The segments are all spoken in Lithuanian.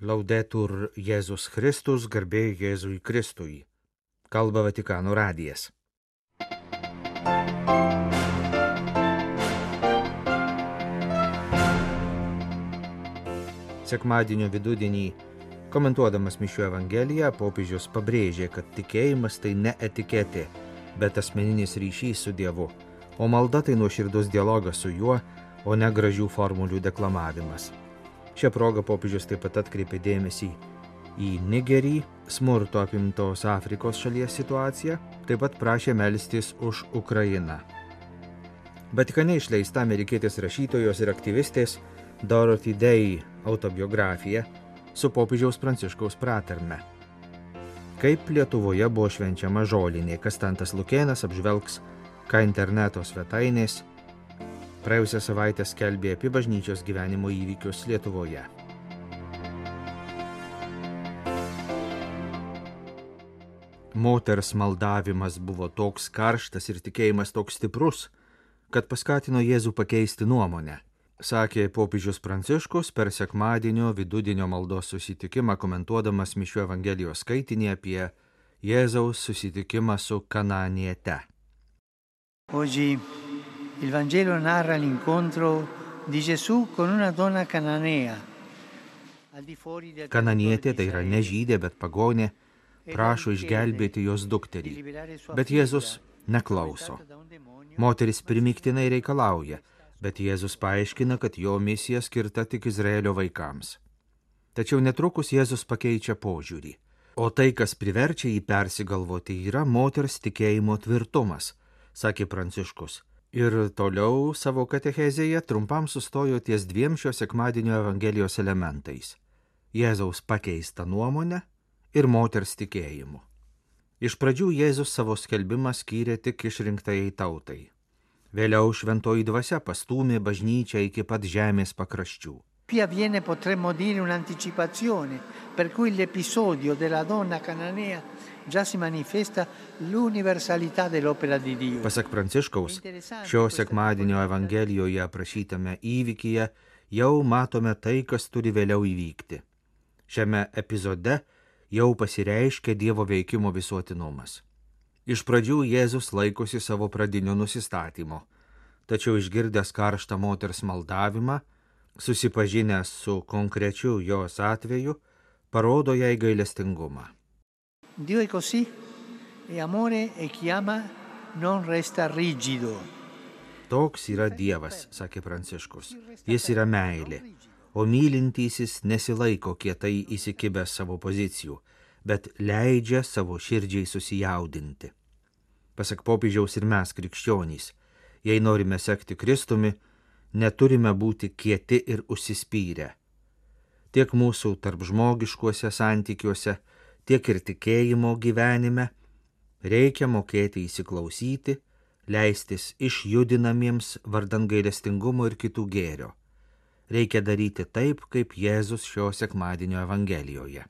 Laudetur Jėzus Kristus, garbė Jėzui Kristui. Kalba Vatikano radijas. Sekmadienio vidudienį, komentuodamas Mišio Evangeliją, popiežius pabrėžė, kad tikėjimas tai ne etiketė, bet asmeninis ryšys su Dievu, o malda tai nuoširdus dialogas su juo, o ne gražių formulių deklamavimas. Šią progą popiežius taip pat atkreipė dėmesį į Nigerį, smurto apimtos Afrikos šalies situaciją, taip pat prašė melstis už Ukrainą. Vatikane išleista amerikietės rašytojos ir aktyvistės Dorothy Day autobiografija su popiežiaus Pranciškaus pratarme. Kaip Lietuvoje buvo švenčiama žolinė, Kastantas Lukėnas apžvelgs, ką interneto svetainės praėjusią savaitę skelbė apie bažnyčios gyvenimo įvykius Lietuvoje. Moters maldavimas buvo toks karštas ir tikėjimas toks stiprus, kad paskatino Jėzų pakeisti nuomonę, sakė popiežius Pranciškus per sekmadienio vidudienio maldos susitikimą komentuodamas Mišio Evangelijos skaitinį apie Jėzaus susitikimą su Kananiete. Oggi il Vangelo narra l'incontro di Gesù con una donna cananea. Kananietė tai yra ne žydė, bet pagonė, prašo išgelbėti jos dukterį. Bet Jėzus neklauso. Moteris primiktinai reikalauja, bet Jėzus paaiškina, kad jo misija skirta tik Izraelio vaikams. Tačiau netrukus Jėzus pakeičia požiūrį. O tai, kas priverčia jį persigalvoti, yra moters tikėjimo tvirtumas, sakė Pranciškus. Ir toliau savo katechezėje trumpam sustojo ties dviem šio sekmadienio Evangelijos elementais - Jėzaus pakeista nuomonė ir moters tikėjimu. Iš pradžių Jėzus savo skelbimą skyrė tik išrinktai tautai. Vėliau šventoji dvasia pastūmė bažnyčią iki pat žemės pakraščių. Qui avviene potremmo dire un'anticipazione, per cui l'episodio della donna cananea già si manifesta l'universalità dell'opera di Dio. Pasak Pranciškaus, šio sekmadienio Evangelijoje aprašytame įvykyje jau matome tai, kas turi vėliau įvykti. Šiame epizode jau pasireiškia Dievo veikimo visuotinumas. Iš pradžių Jėzus laikosi savo pradinio nusistatymo, tačiau išgirdęs karštą moters maldavimą, susipažinęs su konkrečiu jos atveju, parodo jai gailestingumą. Dio è così, è amore e chi ama non resta rigido. Toks yra Dievas, sakė Pranciškus. Jis yra meilė, o mylintysis nesilaiko kietai įsikibęs savo pozicijų, bet leidžia savo širdžiai susijaudinti. Pasak popiežiaus ir mes krikščionys, jei norime sekti Kristumi, neturime būti kieti ir užsispyrę. Tiek mūsų tarp žmogiškuose santykiuose, tiek ir tikėjimo gyvenime reikia mokėti įsiklausyti, leistis išjudinamiems vardan gailestingumo ir kitų gėrio. Reikia daryti taip, kaip Jėzus šio sekmadienio Evangelijoje.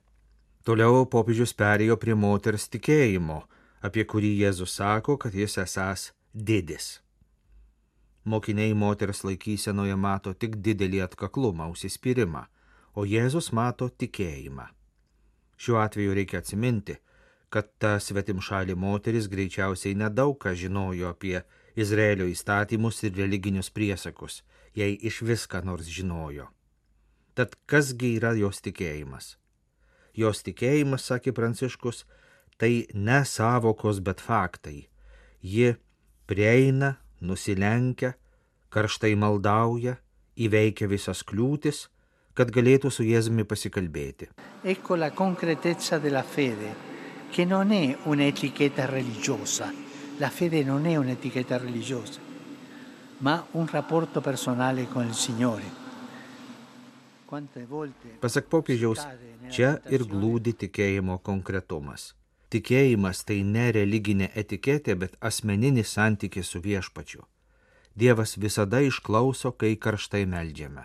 Toliau popiežius perėjo prie moters tikėjimo, apie kurį Jėzus sako, kad jis esas didis. Mokiniai moters laikysenoje mato tik didelį atkaklumą, užsispyrimą, o Jėzus mato tikėjimą. Šiuo atveju reikia atsiminti, kad ta svetimšalė moteris greičiausiai nedaug ką žinojo apie Izraelio įstatymus ir religinius priesakus, jei iš viską nors žinojo. Tad kasgi yra jos tikėjimas? Jos tikėjimas, sakė Pranciškus, tai ne savokos, bet faktai. Ji prieina, nusilenkia, karštai maldauja, įveikia visas kliūtis, kad galėtų su Jėzumi pasikalbėti. Ecco la concretezza della fede, che non è un'etichetta religiosa. La fede non è un'etichetta religiosa, ma un rapporto personale con il Signore. Pasak popiežiaus, čia ir glūdi tikėjimo konkretumas. Tikėjimas tai ne religinė etiketė, bet asmeninis santykis su viešpačiu. Dievas visada išklauso, kai karštai meldžiame.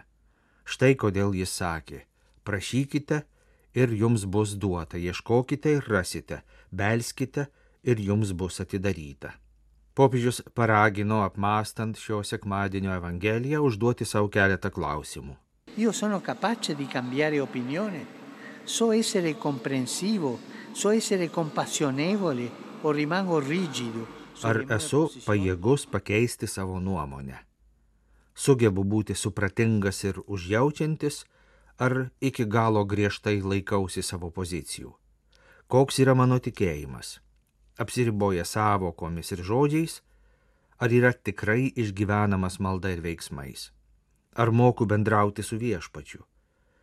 Štai kodėl jis sakė, prašykite ir jums bus duota, ieškokite ir rasite, belskite ir jums bus atidaryta. Popiežius paragino apmastant šio sekmadienio Evangeliją užduoti savo keletą klausimų. Io sono capace di cambiare opinione so essere comprensivo, so essere compassionevole o rimango rigido. Ar esu pajėgus pakeisti savo nuomonę? Sugebu būti supratingas ir užjaučiantis, ar iki galo griežtai laikausi savo pozicijų? Koks yra mano tikėjimas? Apsiriboja savokomis ir žodžiais, ar yra tikrai išgyvenamas malda ir veiksmais? Ar moku bendrauti su viešpačiu?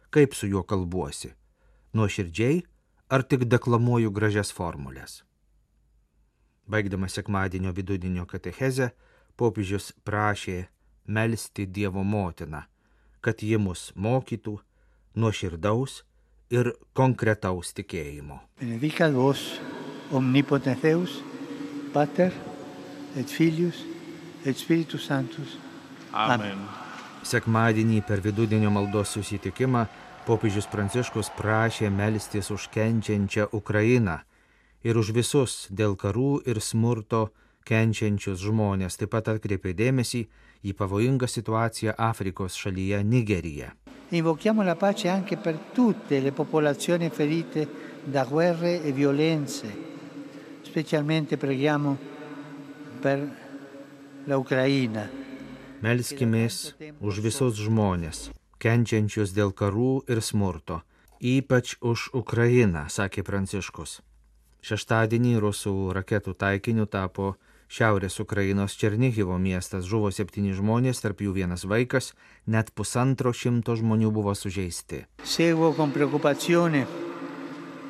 Kaip su juo kalbuosi? Nuoširdžiai ar tik deklamuoju gražias formulės? Baigdamas sekmadienio vidudienio katechezę, popiežius prašė melstį Dievo motiną, kad ji mus mokytų nuoširdaus ir konkretaus tikėjimo. Benedicat vos, omnipotens Deus, Pater et Filius et Spiritus Sanctus. Amen. Sekmadienį per vidudienio maldos susitikimą popiežius Pranciškus prašė melstis už kenčiančią Ukrainą ir už visus dėl karų ir smurto kenčiančius žmonės. Taip pat atkreipė dėmesį į pavojingą situaciją Afrikos šalyje Nigerija. Invochiamo la pace anche per tutte le popolazioni ferite da guerre e violenze. Specialmente preghiamo per la Ucraina. Melskimės už visus žmonės, kenčiančius dėl karų ir smurto, ypač už Ukrainą, sakė Pranciškus. Šeštadienį rusų raketų taikiniu tapo Šiaurės Ukrainos Černihivo miestas žuvo septyni žmonės, tarp jų vienas vaikas, net pusantro šimto žmonių buvo sužeisti. Seguo con preoccupazione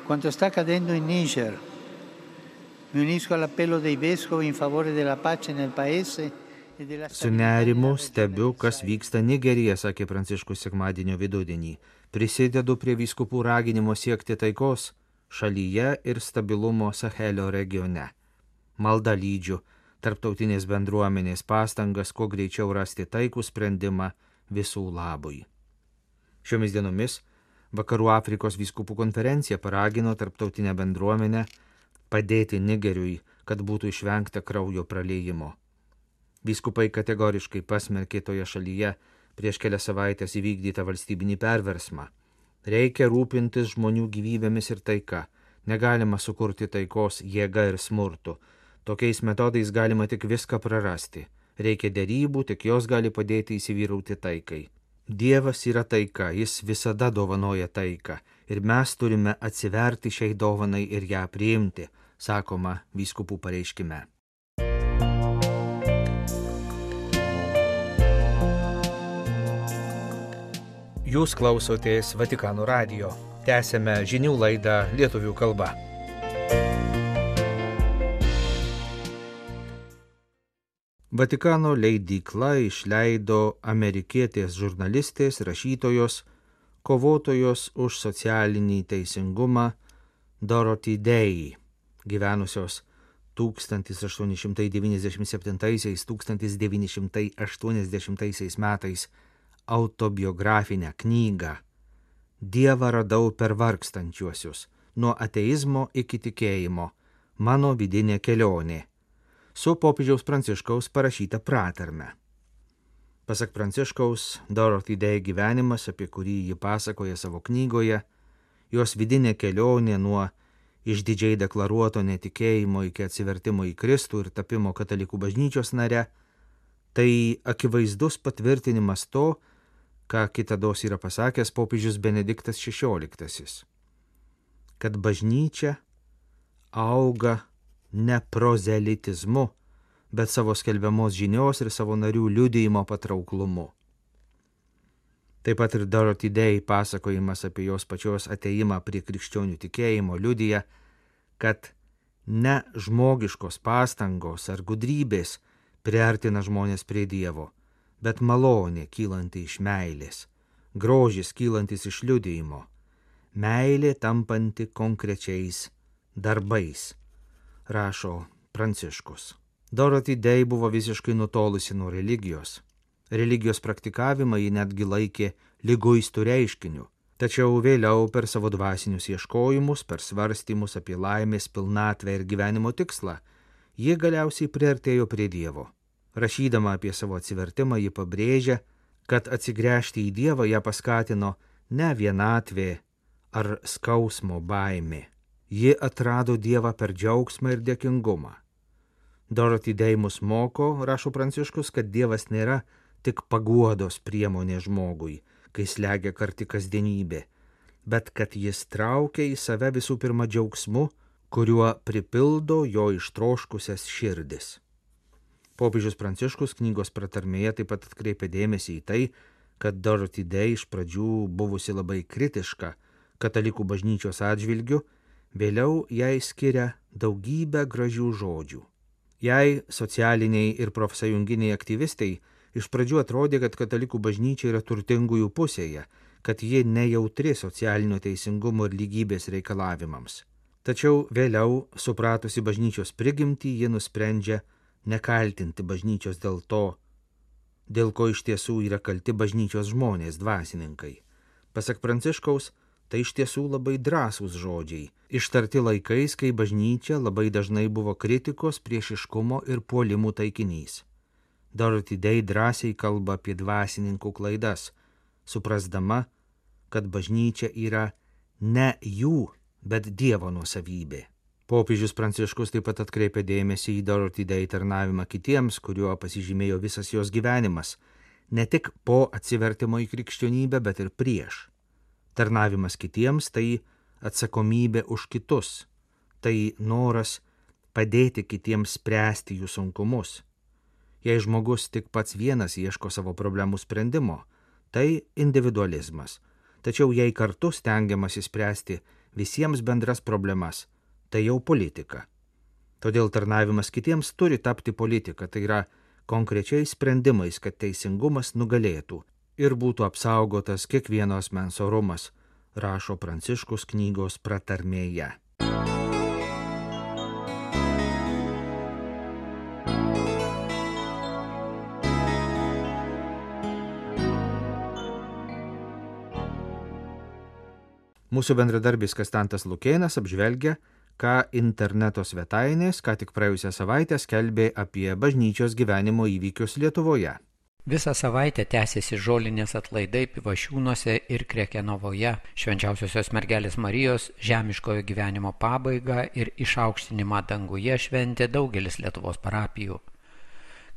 quanto sta accadendo in Niger. Mi unisco all'appello dei vescovi in favore della pace nel paese Su nerimu stebiu, kas vyksta Nigerija, sakė Pranciškus sekmadienio vidudienį. Prisidedu prie vyskupų raginimo siekti taikos šalyje ir stabilumo Sahelio regione. Malda lydžiu tarptautinės bendruomenės pastangas, kuo greičiau rasti taikų sprendimą visų labui. Šiomis dienomis Vakarų Afrikos vyskupų konferencija paragino tarptautinę bendruomenę padėti Nigeriui, kad būtų išvengta kraujo praleidimo. Vyskupai kategoriškai pasmerkė toje šalyje prieš kelias savaitės įvykdytą valstybinį perversmą. Reikia rūpintis žmonių gyvybėmis ir taika. Negalima sukurti taikos jėga ir smurtu. Tokiais metodais galima tik viską prarasti. Reikia dėrybų, tik jos gali padėti įsivyrauti taikai. Dievas yra taika, jis visada dovanoja taiką ir mes turime atsiverti šiai dovanai ir ją priimti, sakoma vyskupų pareiškime. Jūs klausotės Vatikano radio. Tęsėme žinių laidą lietuvių kalba. Vatikano leidykla išleido amerikietės žurnalistės, rašytojos, kovotojos už socialinį teisingumą Dorothy Day, gyvenusios 1897-1980 metais autobiografinę knygą. Dievą radau per vargstančiuosius - nuo ateizmo iki tikėjimo - mano vidinė kelionė. Su popiežiaus Pranciškaus parašyta pratarme. Pasak Pranciškaus, Dorothy Day gyvenimas, apie kurį ji pasakoja savo knygoje, jos vidinė kelionė nuo išdidžiai deklaruoto netikėjimo iki atsivertimo į Kristų ir tapimo katalikų bažnyčios nare, tai akivaizdus patvirtinimas to, ką kitados yra pasakęs popiežius Benediktas XVI, kad bažnyčia auga ne prozelitizmu, bet savo skelbiamos žinios ir savo narių liudijimo patrauklumu. Taip pat ir Dorothy Day pasakojimas apie jos pačios ateimą prie krikščionių tikėjimo liudija, kad ne žmogiškos pastangos ar gudrybės priartina žmonės prie Dievo, bet malonė kylanti iš meilės, grožis kylantis iš liudijimo, meilė tampanti konkrečiais darbais, rašo Pranciškus. Dorothy Day buvo visiškai nutolusi nuo religijos. Religijos praktikavimą ji netgi laikė lyguistų reiškiniu, tačiau vėliau per savo dvasinius ieškojimus, per svarstymus apie laimės pilnatvę ir gyvenimo tikslą, ji galiausiai priartėjo prie Dievo. Rašydama apie savo atsivertimą, ji pabrėžia, kad atsigręžti į Dievą ją paskatino ne vienatvė ar skausmo baimė. Ji atrado Dievą per džiaugsmą ir dėkingumą. Dorothy Day mus moko, rašo Pranciškus, kad Dievas nėra tik paguodos priemonė žmogui, kai slegia karti kasdienybė, bet kad jis traukia į save visų pirma džiaugsmu, kuriuo pripildo jo ištroškusias širdis. Popiežius Pranciškus knygos pratarmėje taip pat atkreipė dėmesį į tai, kad Dorothy Day iš pradžių buvusi labai kritiška katalikų bažnyčios atžvilgiu, vėliau jai skiria daugybę gražių žodžių. Jei socialiniai ir profsąjunginiai aktyvistai iš pradžių atrodė, kad katalikų bažnyčia yra turtingųjų pusėje, kad ji nejautri socialinio teisingumo ir lygybės reikalavimams. Tačiau vėliau, supratusi bažnyčios prigimtį, ji nusprendžia nekaltinti bažnyčios dėl to, dėl ko iš tiesų yra kalti bažnyčios žmonės, dvasininkai. Pasak Pranciškaus, tai iš tiesų labai drąsūs žodžiai, ištarti laikais, kai bažnyčia labai dažnai buvo kritikos, priešiškumo ir puolimų taikinys. Dorothy Day drąsiai kalba apie dvasininkų klaidas, suprasdama, kad bažnyčia yra ne jų, bet Dievo nuosavybė. Popiežius Pranciškus taip pat atkreipė dėmesį į Dorothy Day tarnavimą kitiems, kuriuo pasižymėjo visas jos gyvenimas, ne tik po atsivertimo į krikščionybę, bet ir prieš. Tarnavimas kitiems tai atsakomybė už kitus, tai noras padėti kitiems spręsti jų sunkumus. Jei žmogus tik pats vienas ieško savo problemų sprendimo, tai individualizmas. Tačiau jei kartu stengiamasi spręsti visiems bendras problemas, tai jau politika. Todėl tarnavimas kitiems turi tapti politika, tai yra konkrečiais sprendimais, kad teisingumas nugalėtų ir būtų apsaugotas kiekvienos mens orumas, rašo Pranciškus knygos pratarmėje. Mūsų bendradarbis Kastantas Lukėnas apžvelgia ką interneto svetainės, ką tik praėjusią savaitę skelbė apie bažnyčios gyvenimo įvykius Lietuvoje. Visą savaitę tęsiasi žolinės atlaidai Pivašiūnuose ir Krekenovoje, švenčiausiosios mergelės Marijos žemiškojo gyvenimo pabaigą ir išaukštinimą danguje šventė daugelis Lietuvos parapijų.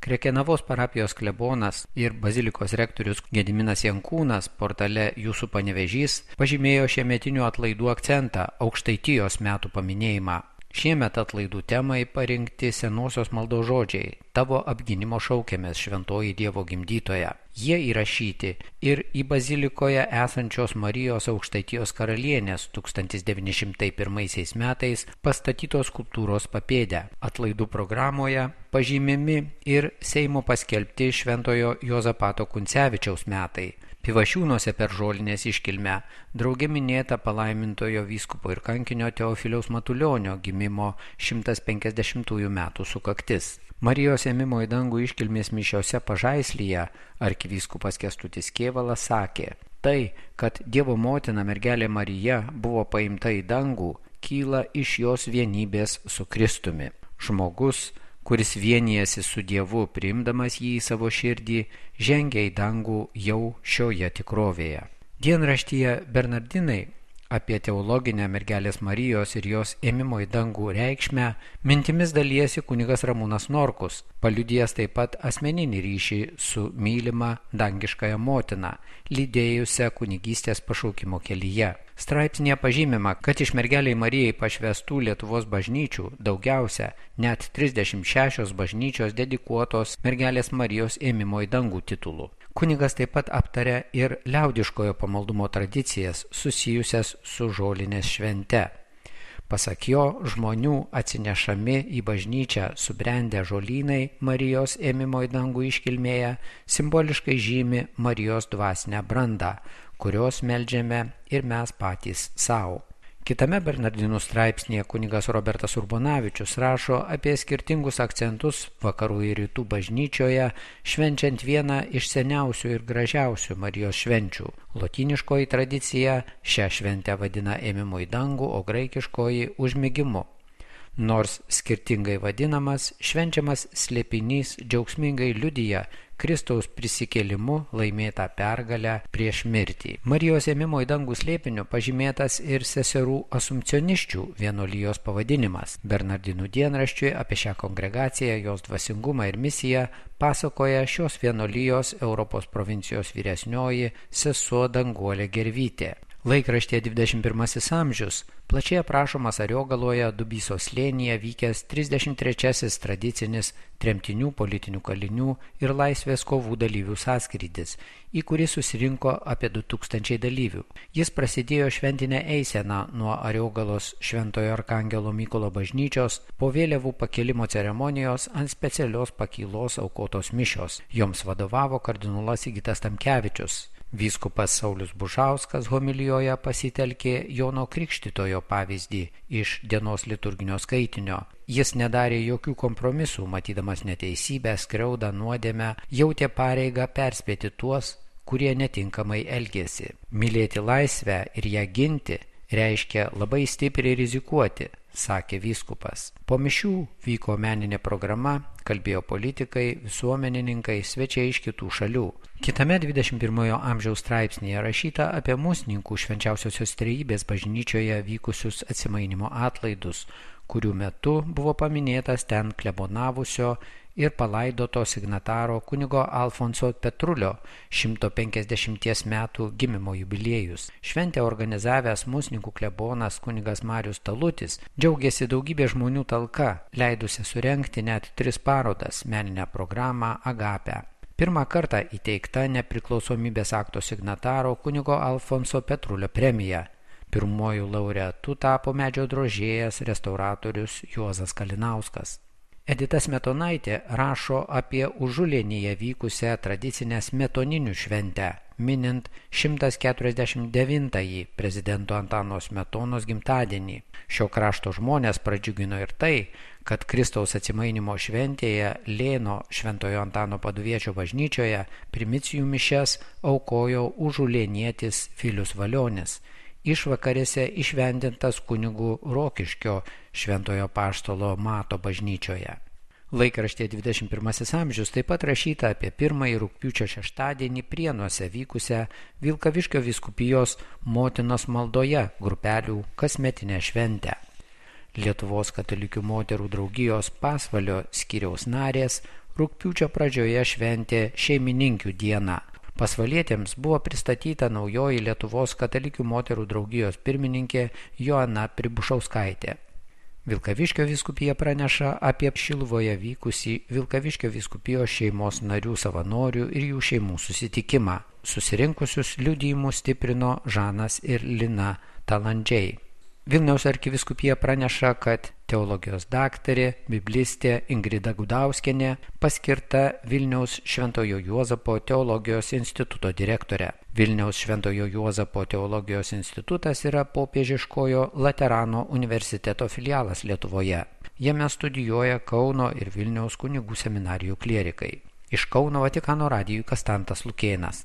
Krekenavos parapijos klebonas ir bazilikos rektorius Gediminas Jankūnas portale Jūsų panevežys pažymėjo šiemetinių atlaidų akcentą - aukštaitijos metų paminėjimą. Šiemet atlaidų temai parinkti senosios maldo žodžiai - tavo apginimo šaukėmės šventoji Dievo gimdytoja. Jie įrašyti ir į bazilikoje esančios Marijos aukštaitijos karalienės 1901 metais pastatytos skulptūros papėdę. Atlaidų programoje pažymimi ir Seimo paskelbti Šventojo Jozapato Kuncevičiaus metai Pivašiūnuose per žolinės iškilmę draugė minėta palaimintojo vyskupo ir kankinio Teofiliaus Matulionio gimimo 150 metų sukaktis. Marijos ėmimo į dangų iškilmės mišiose pažaislyje arkivyskupas Kestutis Kievalas sakė, tai, kad Dievo motina mergelė Marija buvo paimta į dangų, kyla iš jos vienybės su Kristumi. Žmogus kuris vienijasi su Dievu, priimdamas jį į savo širdį, žengia į dangų jau šioje tikrovėje. Dienraštyje Bernardinai apie teologinę mergelės Marijos ir jos ėmimo į dangų reikšmę mintimis dalyjasi kunigas Ramūnas Norkus, paliudijęs taip pat asmeninį ryšį su mylima dangiškąją motiną, lydėjusią kunigystės pašaukimo kelyje. Straipsnėje pažymima, kad iš mergeliai Marijai pašvestų Lietuvos bažnyčių daugiausia, net 36 bažnyčios dedikuotos mergelės Marijos ėmimo į dangų titulų. Kunigas taip pat aptarė ir liaudiškojo pamaldumo tradicijas susijusias su žolinės švente. Pasak jo, žmonių atsinešami į bažnyčią subrendę žolynai Marijos ėmimo į dangų iškilmėje simboliškai žymi Marijos dvasinę brandą, kurios melžiame ir mes patys savo. Kitame Bernardinų straipsnėje kunigas Robertas Urbonavičius rašo apie skirtingus akcentus vakarų ir rytų bažnyčioje, švenčiant vieną iš seniausių ir gražiausių Marijos švenčių. Lotiniškoji tradicija šią šventę vadina ėmimu į dangų, o graikiškoji užmygimu. Nors skirtingai vadinamas, švenčiamas slėpinys džiaugsmingai liudyja Kristaus prisikėlimu laimėtą pergalę prieš mirtį. Marijos ėmimo į dangų slėpiniu pažymėtas ir seserų asumcioniščių vienolyjos pavadinimas. Bernardinų dienraščiui apie šią kongregaciją, jos dvasingumą ir misiją pasakoja šios vienolyjos Europos provincijos vyresnioji sesuo Danguolė Gervytė. Laikraštė 21 amžius plačiai aprašomas Ariogaloje Dubyso slėnyje vykęs 33-asis tradicinis tremtinių politinių kalinių ir laisvės kovų dalyvių sąskrydis, į kurį susirinko apie 2000 dalyvių. Jis prasidėjo šventinę eiseną nuo Ariogalos Šventojo Arkangelo Mykolo bažnyčios po vėliavų pakelimo ceremonijos ant specialios pakylos aukotos mišios. Joms vadovavo kardinolas Įgytas Tamkevičius. Vyskupas Saulis Bužauskas homilijoje pasitelkė Jono Krikštitojo pavyzdį iš dienos liturginio skaitinio. Jis nedarė jokių kompromisų, matydamas neteisybę, skriaudą, nuodėmę, jautė pareigą perspėti tuos, kurie netinkamai elgėsi. Mylėti laisvę ir ją ginti reiškia labai stipriai rizikuoti, sakė vyskupas. Po mišių vyko meninė programa, kalbėjo politikai, visuomenininkai, svečiai iš kitų šalių. Kitame 21-ojo amžiaus straipsnėje rašyta apie musninkų švenčiausiosios trejybės bažnyčioje vykusius atsimainimo atlaidus, kurių metu buvo paminėtas ten klebonavusio ir palaidoto signataro kunigo Alfonso Petrulio 150 metų gimimo jubiliejus. Šventę organizavęs musnikų klebonas kunigas Marius Talutis džiaugiasi daugybė žmonių talka, leidusi surenkti net tris parodas meninę programą Agapę. Pirmą kartą įteikta nepriklausomybės akto signataro kunigo Alfonso Petrulio premija. Pirmojų laureatų tapo medžio drožėjas restauratorius Juozas Kalinauskas. Edita Smetonaitė rašo apie užulėnyje vykusią tradicinę smetoninių šventę, minint 149-ąjį prezidento Antano Smetonos gimtadienį. Šio krašto žmonės pradžiugino ir tai, kad Kristaus atsimainimo šventėje Lėno Šventojo Antano paduviečio bažnyčioje primicijų mišes aukojo užulėnietis Filius Valionis – išvakarėse išvendintas kunigų Rokiškio šventojo paštolo Mato bažnyčioje. Laikraštė 21 amžius taip pat rašyta apie pirmąjį rūpiučio šeštadienį Prienuose vykusią Vilkaviškio viskupijos motinos maldoje grupelių kasmetinę šventę. Lietuvos katalikių moterų draugijos pasvalio skiriaus narės rūpiučio pradžioje šventė šeimininkių dieną Pasvalietėms buvo pristatyta naujoji Lietuvos katalikių moterų draugijos pirmininkė Joana Pribušauskaitė. Vilkaviškio viskupija praneša apie Šilvoje vykusį Vilkaviškio viskupijos šeimos narių savanorių ir jų šeimų susitikimą. Susirinkusius liudijimus stiprino Žanas ir Lina Talandžiai. Vilniaus arkiviskupija praneša, kad teologijos daktarė, biblistė Ingrida Gudauskienė paskirta Vilniaus Šventojo Juozapo teologijos instituto direktorė. Vilniaus Šventojo Juozapo teologijos institutas yra popiežiškojo Laterano universiteto filialas Lietuvoje. Jame studijuoja Kauno ir Vilniaus kunigų seminarijų klierikai. Iš Kauno Vatikano radijų Kastantas Lukėnas.